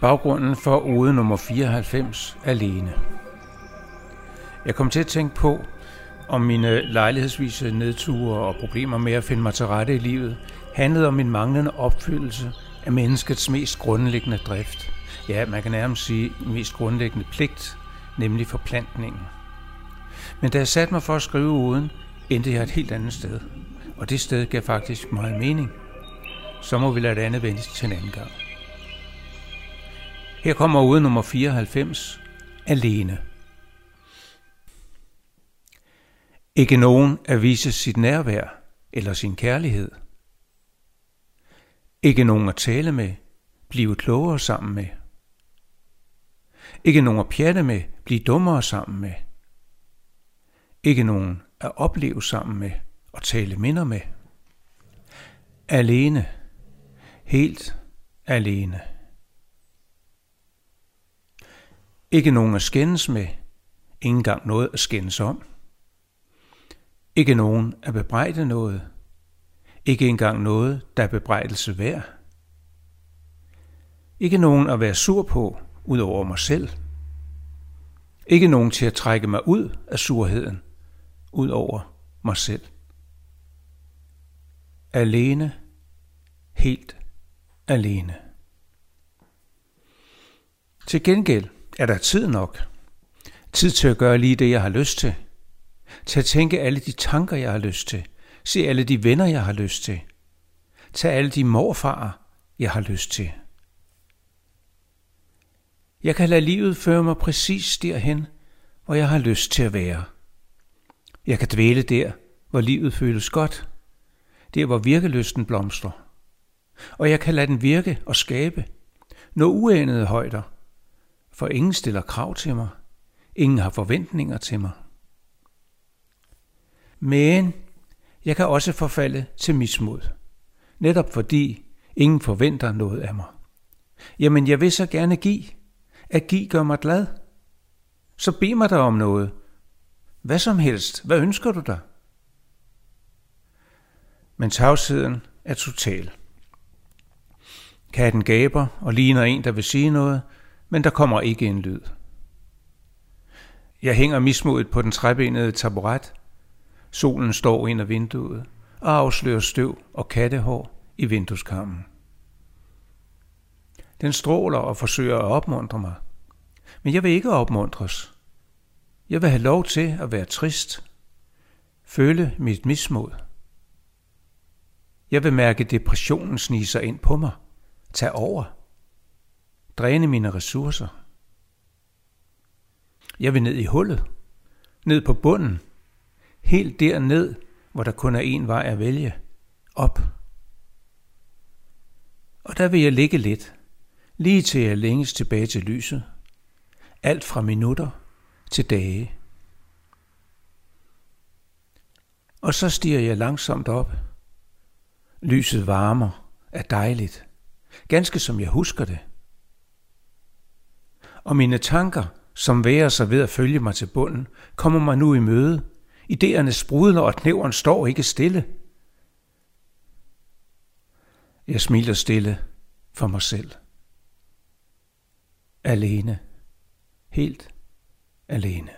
Baggrunden for ode nummer 94 alene. Jeg kom til at tænke på, om mine lejlighedsvise nedture og problemer med at finde mig til rette i livet handlede om min manglende opfyldelse af menneskets mest grundlæggende drift. Ja, man kan nærmest sige mest grundlæggende pligt, nemlig forplantningen. Men da jeg satte mig for at skrive uden, endte jeg et helt andet sted. Og det sted gav faktisk meget mening. Så må vi lade det andet vente til en anden gang. Her kommer ude nummer 94, alene. Ikke nogen at vise sit nærvær eller sin kærlighed. Ikke nogen at tale med, blive klogere sammen med. Ikke nogen at pjatte med, blive dummere sammen med. Ikke nogen at opleve sammen med og tale minder med. Alene. Helt alene. Ikke nogen at skændes med, ingen gang noget at skændes om. Ikke nogen at bebrejde noget, ikke engang noget, der er bebrejdelse værd. Ikke nogen at være sur på, ud over mig selv. Ikke nogen til at trække mig ud af surheden, ud over mig selv. Alene, helt alene. Til gengæld er der tid nok. Tid til at gøre lige det, jeg har lyst til. Til at tænke alle de tanker, jeg har lyst til. Se alle de venner, jeg har lyst til. Tag alle de morfarer, jeg har lyst til. Jeg kan lade livet føre mig præcis derhen, hvor jeg har lyst til at være. Jeg kan dvæle der, hvor livet føles godt. Der, hvor virkelysten blomstrer. Og jeg kan lade den virke og skabe. Nå uanede højder – for ingen stiller krav til mig. Ingen har forventninger til mig. Men jeg kan også forfalde til mismod, netop fordi ingen forventer noget af mig. Jamen, jeg vil så gerne give. At give gør mig glad. Så bed mig der om noget. Hvad som helst. Hvad ønsker du dig? Men tavsheden er total. Katten gaber og ligner en, der vil sige noget, men der kommer ikke en lyd. Jeg hænger mismodet på den træbenede taburet. Solen står ind af vinduet og afslører støv og kattehår i vindueskarmen. Den stråler og forsøger at opmuntre mig. Men jeg vil ikke opmuntres. Jeg vil have lov til at være trist. Føle mit mismod. Jeg vil mærke depressionen snige sig ind på mig. tage over dræne mine ressourcer. Jeg vil ned i hullet, ned på bunden, helt derned, hvor der kun er én vej at vælge, op. Og der vil jeg ligge lidt, lige til jeg længes tilbage til lyset. Alt fra minutter til dage. Og så stiger jeg langsomt op. Lyset varmer, er dejligt, ganske som jeg husker det og mine tanker, som værer sig ved at følge mig til bunden, kommer mig nu i møde. Ideerne sprudler, og knæveren står ikke stille. Jeg smiler stille for mig selv. Alene. Helt alene.